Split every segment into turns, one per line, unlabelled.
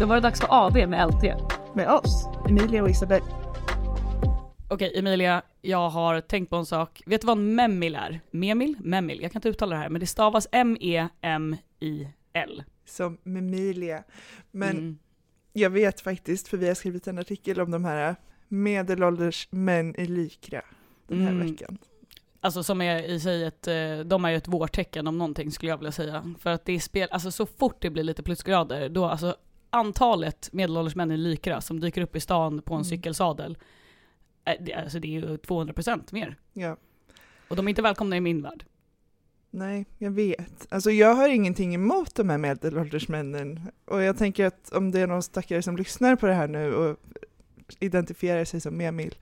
Då var det dags för AV med LT.
Med oss, Emilia och Isabelle.
Okej Emilia, jag har tänkt på en sak. Vet du vad en memil är? Memil? Memil? Jag kan inte uttala det här, men det stavas M-E-M-I-L.
Som Memilia. Men
Mm.
jag vet faktiskt, för vi har skrivit en artikel om de här medelålders män i Lykra den här
Mm.
veckan.
Alltså som är i sig ett, eh, de är ju ett vårtecken om någonting skulle jag vilja säga. För att det är spel, alltså så fort det blir lite plusgrader, då alltså antalet medelålders män i Lykra som dyker upp i stan på en
Mm.
cykelsadel, eh, alltså det är ju 200% mer.
Ja,
Och de är inte välkomna i min värld.
nej, jag vet. Alltså jag har ingenting emot de här medelålders männen. Och jag tänker att om det är någon stackare som lyssnar på det här nu och identifierar sig som Memil,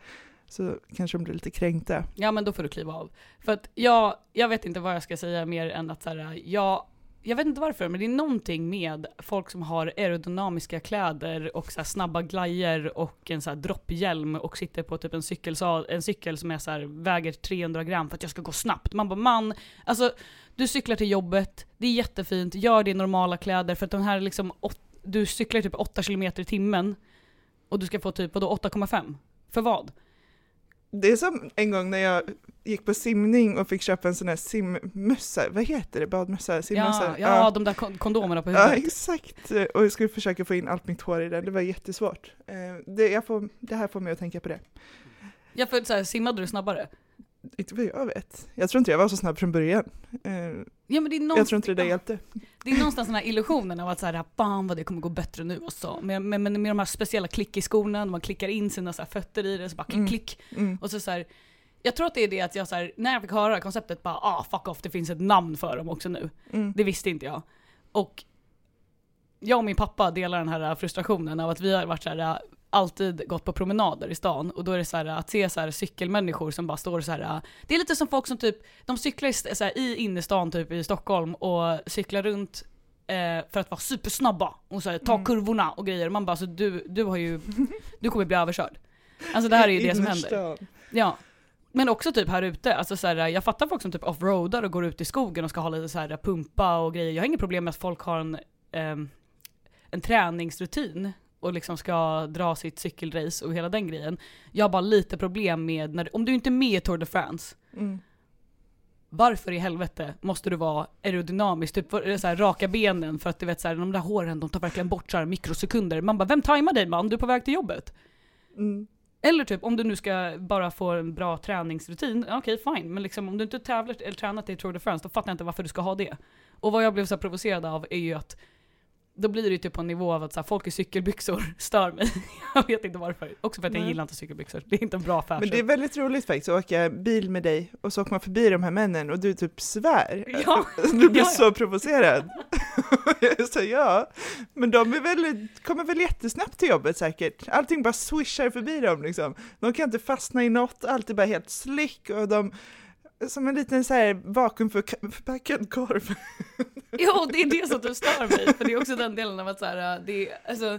så kanske de blir lite kränkta.
Ja men då får du kliva av. För att jag, jag vet inte vad jag ska säga mer än att så här, jag, jag vet inte varför, men det är någonting med folk som har aerodynamiska kläder och så här snabba glajer och en så här dropphjälm och sitter på typ en, cykel, en cykel som är så här, väger 300 gram för att jag ska gå snabbt. Man bara man, alltså du cyklar till jobbet, det är jättefint, gör det i normala kläder för att de här liksom, åt, du cyklar typ 8 km i timmen och du ska få typ vadå 8,5? För vad?
Det är som en gång när jag gick på simning och fick köpa en sån här simmössa, vad heter det, badmössa, simmössa?
Ja, ja, de där kon- kondomerna på
Ja,
huvudet.
exakt. Och jag skulle försöka få in allt mitt hår i den, det var jättesvårt. Eh, Det, får, det här får mig att tänka på det.
Ja, för så här, simmade du snabbare?
Inte vad jag vet. Jag tror inte jag var så snabb från början. Eh,
Ja, men det är, någonstans,
Jag tror inte det där hjälpte.
det är någonstans den här illusionen av att så här, fan vad det kommer gå bättre nu och så. Men med, med, med de här speciella klick i skorna, man klickar in sina så här, fötter i det, så bara klick,
Mm.
klick.
Mm.
Och så, så här, jag tror att det är det att jag så här, när jag fick höra konceptet bara ah fuck off, det finns ett namn för dem också nu.
Mm.
Det visste inte jag. Och jag och min pappa delar den här frustrationen av att vi har varit så här, alltid gått på promenader i stan och då är det så här att se så här cykelmänniskor som bara står så här. Det är lite som folk som typ, de cyklar i, så här, i innerstan typ i Stockholm och cyklar runt eh, för att vara supersnabba och så här, ta
Mm.
kurvorna och grejer. Man bara så du, du har ju, du kommer bli överkörd. Alltså det här är ju det som händer. Ja. Men också typ här ute, alltså så här, jag fattar folk som typ offroadar och går ut i skogen och ska ha lite så här pumpa och grejer. Jag har inget problem med att folk har en, ehm, en träningsrutin och liksom ska dra sitt cykelrace och hela den grejen. Jag har bara lite problem med, när, om du inte är med i Tour de France,
Mm.
varför i helvete måste du vara aerodynamisk? Typ så här, raka benen för att du vet så här, de där håren de tar verkligen bort så här mikrosekunder. Man bara, vem tajmar dig man? Du är på väg till jobbet.
Mm.
Eller typ om du nu ska bara få en bra träningsrutin, okej fine. Men liksom om du inte tävlar eller tränat i Tour de France, då fattar jag inte varför du ska ha det. Och vad jag blev så provocerad av är ju att då blir det ju typ på en nivå av att så här, folk i cykelbyxor stör mig. jag vet inte varför. Också för att jag
Nej.
gillar inte cykelbyxor. Det är inte en bra affär.
Men det är väldigt roligt faktiskt att åka bil med dig och så åker man förbi de här männen och du typ svär.
Ja.
Du blir
Ja, ja.
så provocerad. jag sa ja, men de är väl, kommer väl jättesnabbt till jobbet säkert. Allting bara swishar förbi dem liksom. De kan inte fastna i något, allt är bara helt slick och de som en liten så här vakuumförpackad korv.
Jo, det är det som du stör mig. För det är också den delen av att så här, det är, alltså,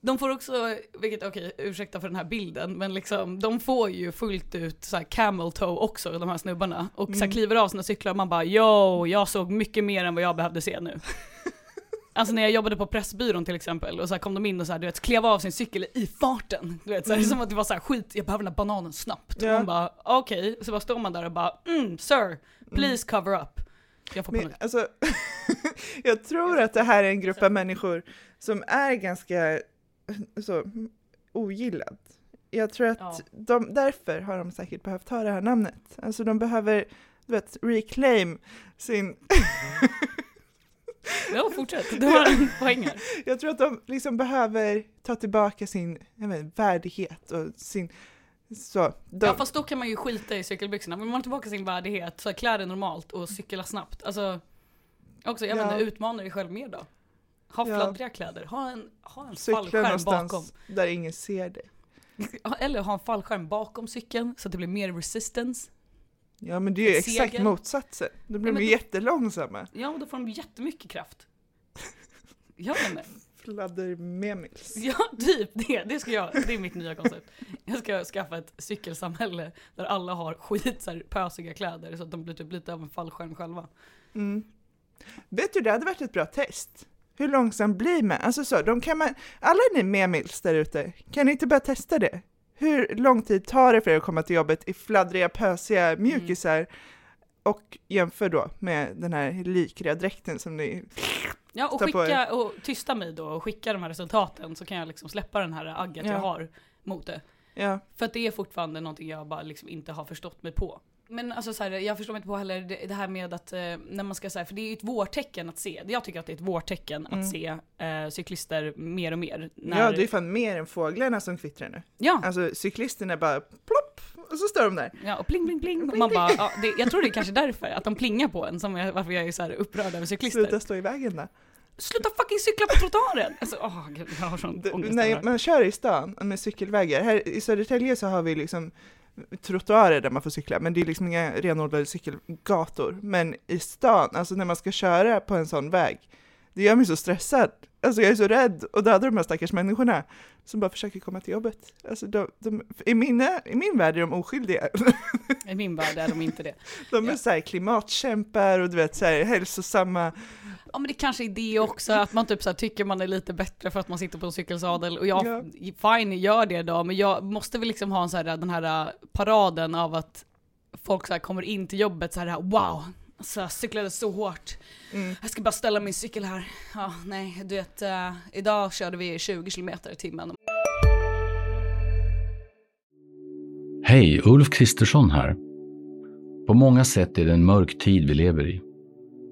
de får också, vilket okej, ursäkta för den här bilden, men liksom de får ju fullt ut så här camel toe också, de här snubbarna. Och så här
Mm.
kliver av sina cyklar och man bara yo, jag såg mycket mer än vad jag behövde se nu. Alltså när jag jobbade på Pressbyrån till exempel och så kom de in och så här, du vet, klev av sin cykel i farten. Du vet, så här,
Mm.
Som att det var så här, skit, jag behöver den här bananen snabbt.
Ja.
Och man bara okej, så bara står man där och bara mm, sir, please cover up. Jag får
Men
panik.
alltså, jag tror att det här är en grupp av människor som är ganska så, ogillad. Jag tror att
Ja.
de, därför har de säkert behövt ha det här namnet. Alltså de behöver, du vet, reclaim sin...
Ja, fortsätt. Du har en poäng här.
Jag tror att de liksom behöver ta tillbaka sin jag vet, värdighet och sin... Så, de,
Ja fast då kan man ju skita i cykelbyxorna. Vill man ha tillbaka sin värdighet, så klä dig normalt och cykla snabbt. Alltså, också, jag
Ja.
inte, utmana dig själv mer då. Ha
Ja.
fladdriga kläder, ha en, ha en
cykla
fallskärm bakom.
där ingen ser dig.
Eller ha en fallskärm bakom cykeln så att det blir mer resistance.
Ja men det är ju
Ett
exakt
segel.
motsatsen. Då blir
Ja,
de
men-
jättelångsamma.
Ja, och då får de jättemycket kraft. Vet inte.
Fladdermemils.
Ja, typ det. Det, ska jag, det är mitt nya koncept. Jag ska skaffa ett cykelsamhälle där alla har skit så här, pösiga kläder så att de blir typ lite av en fallskärm själva.
Mm. Vet du, det hade varit ett bra test. Hur långsam blir man? Alltså så, de kan man, alla ni memils där ute, kan ni inte bara testa det? Hur lång tid tar det för er att komma till jobbet i fladdriga, pösiga mjukisar? Och jämför då med den här likriga dräkten som ni...
Ja, och skicka, och tysta mig då och skicka de här resultaten så kan jag liksom släppa den här agget
Ja.
jag har mot det.
Ja,
För att det är fortfarande någonting jag bara liksom inte har förstått mig på. Men alltså så här, jag förstår mig inte på heller det, det här med att eh, när man ska säga, för det är ju ett vårtecken att se. Jag tycker att det är ett vårtecken
Mm.
att se eh, cyklister mer och mer. När,
ja, det är fan mer än fåglarna som kvittrar nu.
ja,
Alltså cyklisterna bara plopp, och så står de där.
ja, och pling pling pling. Och man bara, ja, det, jag tror det är kanske därför, att de plingar på en, som jag, varför jag är så här upprörd över cyklister.
Sluta stå i vägen då.
Sluta fucking cykla på trottoaren! Alltså, åh gud, jag har sån ångest
när man kör i stan med cykelvägar, här i Södertälje så har vi liksom trottoarer där man får cykla, men det är liksom inga renodlade cykelgator. Men i stan, alltså när man ska köra på en sån väg, det gör mig så stressad. Alltså jag är så rädd och dödar de här stackars människorna som bara försöker komma till jobbet. Alltså de, de, i, mina, I min värld är de oskyldiga.
I min värld är de inte det.
De är
Ja.
så här klimatkämpar och du vet så här hälsosamma.
Ja men det kanske är det också, att man typ så här, tycker man är lite bättre för att man sitter på en cykelsadel. Och jag, fine, gör det då, men jag måste väl liksom ha en så här, den här äh, paraden av att folk så här kommer in till jobbet så här, wow, alltså, jag cyklade så hårt.
Mm.
Jag ska bara ställa min cykel här. Ja, nej, du vet, äh, idag körde vi 20 km i timmen.
Hej, Ulf Kristersson här. På många sätt är det en mörk tid vi lever i.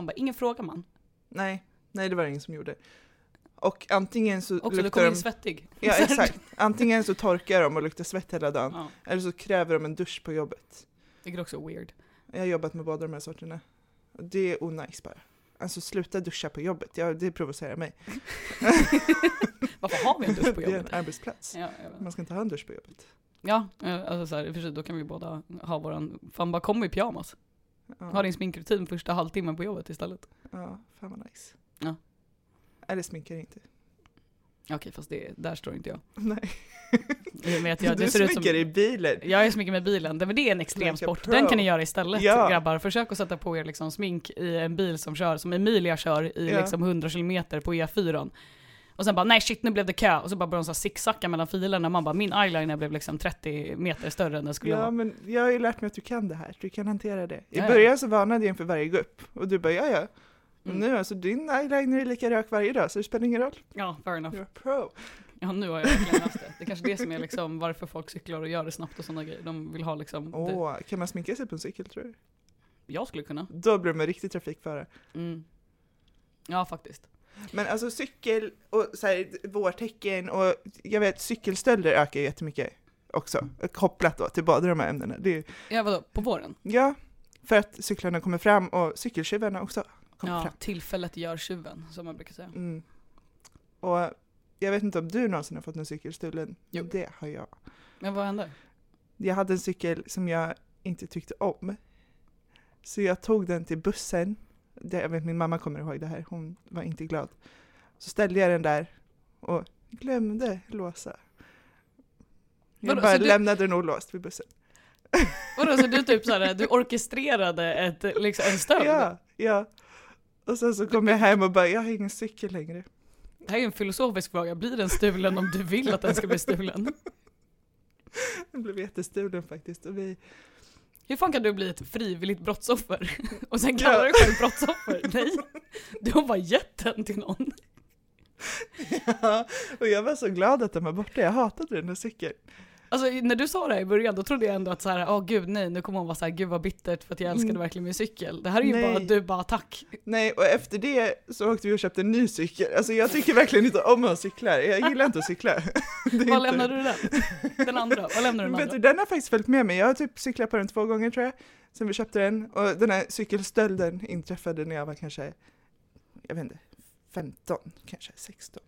Man bara, ingen frågar man.
Nej, nej det var ingen som gjorde. Och antingen så
Också, du
luktar
in
de...
svettig.
Ja exakt, antingen så torkar de och luktar svett hela dagen,
Ja,
eller så kräver de en dusch på jobbet.
det är också weird.
Jag har jobbat med båda de här sorterna. Det är onajs bara. Alltså sluta duscha på jobbet, ja, det provocerar mig.
Varför har vi en dusch på
Det är en
jobbet?
arbetsplats.
Ja.
Man ska inte ha en dusch på jobbet.
Ja, eh, alltså så här, för sig, då kan vi båda ha våran, fan bara kom i pyjamas.
Ja,
Ha din sminkrutin första halvtimmen på jobbet istället.
ja fan vad nice.
Ja.
Eller sminkar inte.
Okej, fast det, där står inte jag.
Nej.
Jag vet, jag,
du
ser ut som,
sminkar i bilen.
jag är sminkar med bilen, det, men det är en extremsport.
pro.
Den kan ni göra istället
Ja.
grabbar. Försök att sätta på er liksom smink i en bil som kör, som Emilia kör i
Ja.
liksom 100 km på E4. Och sen bara nej shit nu blev det kö och så bara började de så zigzacka mellan filerna. Man bara min eyeliner blev liksom 30 meter större än den skulle
Ja,
vara.
men jag har ju lärt mig att du kan det här. Du kan hantera det. I
Ja, ja.
början så varnade jag inför varje gupp. Och du bara, ja ja. Och
Mm.
nu alltså, din eyeliner är lika rök varje dag, så det spelar ingen roll.
Ja, fair enough.
You're a pro.
Ja nu har jag verkligen löst det. Det är kanske det som är liksom varför folk cyklar och gör det snabbt och sådana grejer. De vill ha liksom,
Åh, kan man sminka sig på en cykel tror du?
jag skulle kunna.
Då blir man riktigt trafikfara.
Mm. Ja faktiskt.
Men alltså cykel och så här, vårtecken och jag vet cykelstölder ökar jättemycket också. Kopplat då till båda de här ämnena. Det är,
Ja vadå, på våren?
ja, för att cyklarna kommer fram och cykeltjuvarna också kommer
Ja,
fram.
tillfället gör tjuven, som man brukar säga.
Mm. Och jag vet inte om du någonsin har fått en cykel stulen?
Jo.
Det har jag.
Men vad hände?
Jag hade en cykel som jag inte tyckte om. Så jag tog den till bussen. Det, jag vet min mamma kommer ihåg det här, hon var inte glad. Så ställde jag den där och glömde låsa. Jag
Vadå,
bara
du-
lämnade den olåst vid bussen.
Vadå, så du typ såhär, du orkestrerade ett, liksom, en stöld?
Ja, ja. Och sen så kom jag hem och bara, jag har ingen cykel längre.
Det här är en filosofisk fråga, blir den stulen om du vill att den ska bli stulen?
Den blev jättestulen faktiskt. Och vi,
Hur fan kan du bli ett frivilligt brottsoffer? Och sen kallar du dig själv brottsoffer? Nej, du har bara gett den till någon.
ja, och jag var så glad att den var borta, jag hatade den där cykeln.
Alltså när du sa det här i början då trodde jag ändå att så här, åh gud nej, nu kommer hon vara så här, gud vad bittert för att jag älskade
Mm.
verkligen min cykel. Det här är ju
Nej.
bara, du bara tack.
Nej, och efter det så åkte vi och köpte en ny cykel. Alltså jag tycker verkligen inte om att cykla. Jag gillar inte att cykla.
Vad
inte-
lämnade du den? Den andra? Vad lämnade du den
Vet du,
andra?
den har faktiskt följt med mig. Jag har typ cyklat på den två gånger tror jag, sen vi köpte den. Och den här cykelstölden inträffade när jag var kanske, jag vet inte, 15, kanske 16.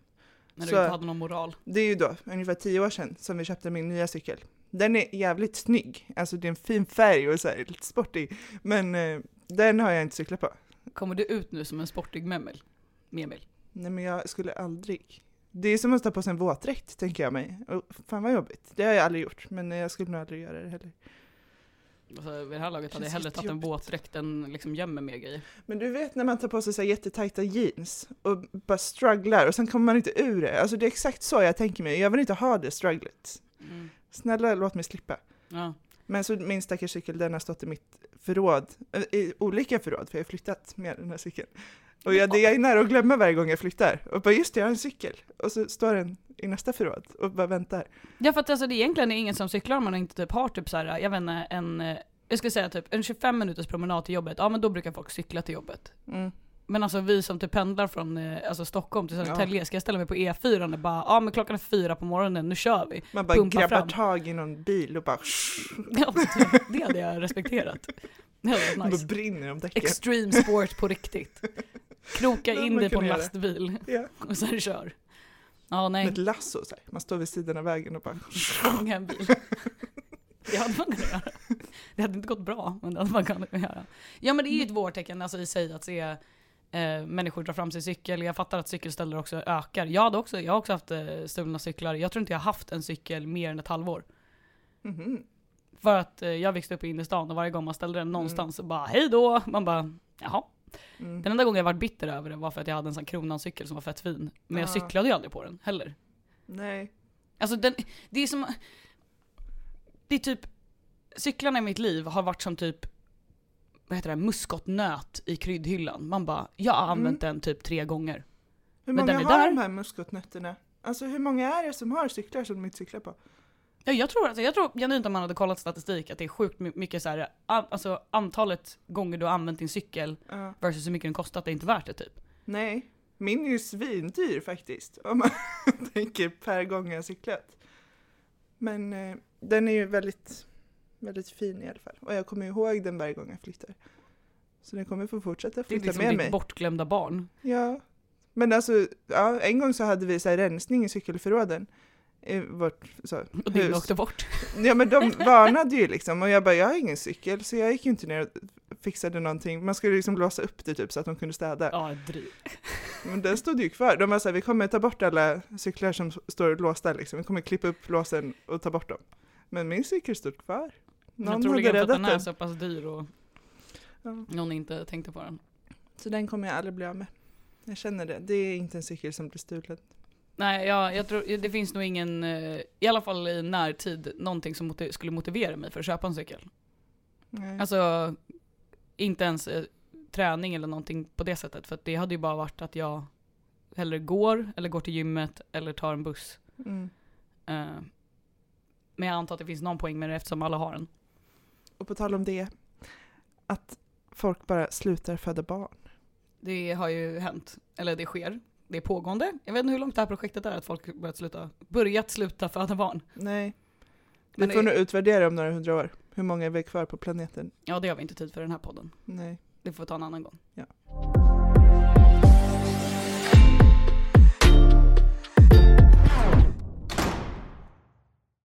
När du
så-
inte hade någon moral.
Det är ju då ungefär 10 år sedan som vi köpte min nya cykel. Den är jävligt snygg, alltså det är en fin färg och så här, lite sportig. Men eh, den har jag inte cyklat på.
Kommer du ut nu som en sportig memel? Memel.
Nej men jag skulle aldrig. Det är som att ta på sig en våtdräkt tänker jag mig. Och fan vad jobbigt. Det har jag aldrig gjort, men jag skulle nog aldrig göra det heller.
Alltså, vid det här laget hade jag hellre tagit en våtdräkt än liksom gömmer mer grejer.
Men du vet när man tar på sig så här jättetajta jeans och bara strugglar och sen kommer man inte ur det. Alltså det är exakt så jag tänker mig. Jag vill inte ha det strugglet.
Mm.
Snälla låt mig slippa.
Ja.
Men så min stackars cykel, den har stått i mitt förråd, i olika förråd, för jag har flyttat med den här cykeln. Och jag, det jag är nära att glömma varje gång jag flyttar. Och bara just det, jag har en cykel. Och så står den i nästa förråd och bara väntar.
Ja för att alltså, det egentligen är ingen som cyklar om man inte typ har typ så här, jag vet inte, en, eh, jag skulle säga typ en 25 minuters promenad till jobbet, ja men då brukar folk cykla till jobbet.
Mm.
Men alltså vi som typ pendlar från eh, alltså, Stockholm till
Ja.
Södertälje, ska jag ställa mig på E4 och bara, ja men klockan är fyra på morgonen, nu kör vi.
Man bara
Pumpa
grabbar
fram.
tag i någon bil och bara,
Ja, typ, det hade jag respekterat. Det hade varit nice.
brinner om däcken.
Extreme sport på riktigt. Kroka in dig på en lastbil
Ja.
och sen kör. Ja
Med
nej,
ett lasso så här. man står vid sidan av vägen och bara
fånga en bil. Det hade man kunnat göra. Det hade inte gått bra, men det hade man kunnat göra. Ja men det är ju ett vårtecken alltså, i sig att se eh, människor dra fram sin cykel. Jag fattar att cykelstölder också ökar. Jag, hade också, jag har också haft eh, stulna cyklar. Jag tror inte jag har haft en cykel mer än ett halvår.
mhm.
För att eh, jag växte upp i innerstan och varje gång man ställde den någonstans så bara hej då. Man bara jaha.
Mm.
Den enda gången jag var bitter över det var för att jag hade en sån Kronan-cykel som var fett fin. Men jag
Ah.
cyklade ju aldrig på den heller.
Nej.
Alltså den, det är som, det är typ, cyklarna i mitt liv har varit som typ, vad heter det, muskotnöt i kryddhyllan. Man bara, jag har använt den typ tre gånger.
Hur
Men
många har
där.
de här muskotnötterna? Alltså hur många är det som har cyklar som de inte cyklar på?
Ja, jag tror, alltså, jag tror genuint om man hade kollat statistik att det är sjukt my- mycket så här, alltså antalet gånger du har använt din cykel
Ja.
versus hur mycket den kostat, det är inte värt det typ.
Nej, min är ju svindyr faktiskt. Om man tänker per gång jag cyklat. Men eh, den är ju väldigt, väldigt fin i alla fall. Och jag kommer ihåg den varje gång jag flyttar. Så den kommer få fortsätta
Det är
flytta
liksom
med
ditt
mig.
bortglömda barn.
Ja. Men alltså, ja, en gång så hade vi så rensning i cykelförråden. I vårt så,
Och
hus.
åkte bort.
Ja men de varnade ju liksom och jag bara, jag har ingen cykel så jag gick ju inte ner och fixade någonting. Man skulle liksom låsa upp det typ så att de kunde städa.
Ja, dryg.
Men den stod ju kvar. De var såhär, vi kommer ta bort alla cyklar som står låsta liksom. Vi kommer klippa upp låsen och ta bort dem. Men min cykel stod kvar.
Jag
Någon
tror
hade räddat
den är
den.
så pass dyr och
Ja.
någon inte tänkte på den.
Så den kommer jag aldrig bli av med. Jag känner det. Det är inte en cykel som blir stulen.
Nej, jag, jag tror, det finns nog ingen, eh, i alla fall i närtid, någonting som motiv- skulle motivera mig för att köpa en cykel.
Nej.
Alltså, inte ens eh, träning eller någonting på det sättet. För det hade ju bara varit att jag hellre går, eller går till gymmet, eller tar en buss.
Mm.
Eh, men jag antar att det finns någon poäng med det eftersom alla har en.
Och på tal om det, att folk bara slutar föda barn.
Det har ju hänt, eller det sker. Det är pågående. Jag vet inte hur långt det här projektet är, att folk börjat sluta, börjat sluta föda barn.
Nej. Vi
Men
får
det-
nog utvärdera om några hundra år. Hur många är vi kvar på planeten?
Ja, det har vi inte tid för i den här podden.
Nej.
Det får vi ta en annan gång.
Ja.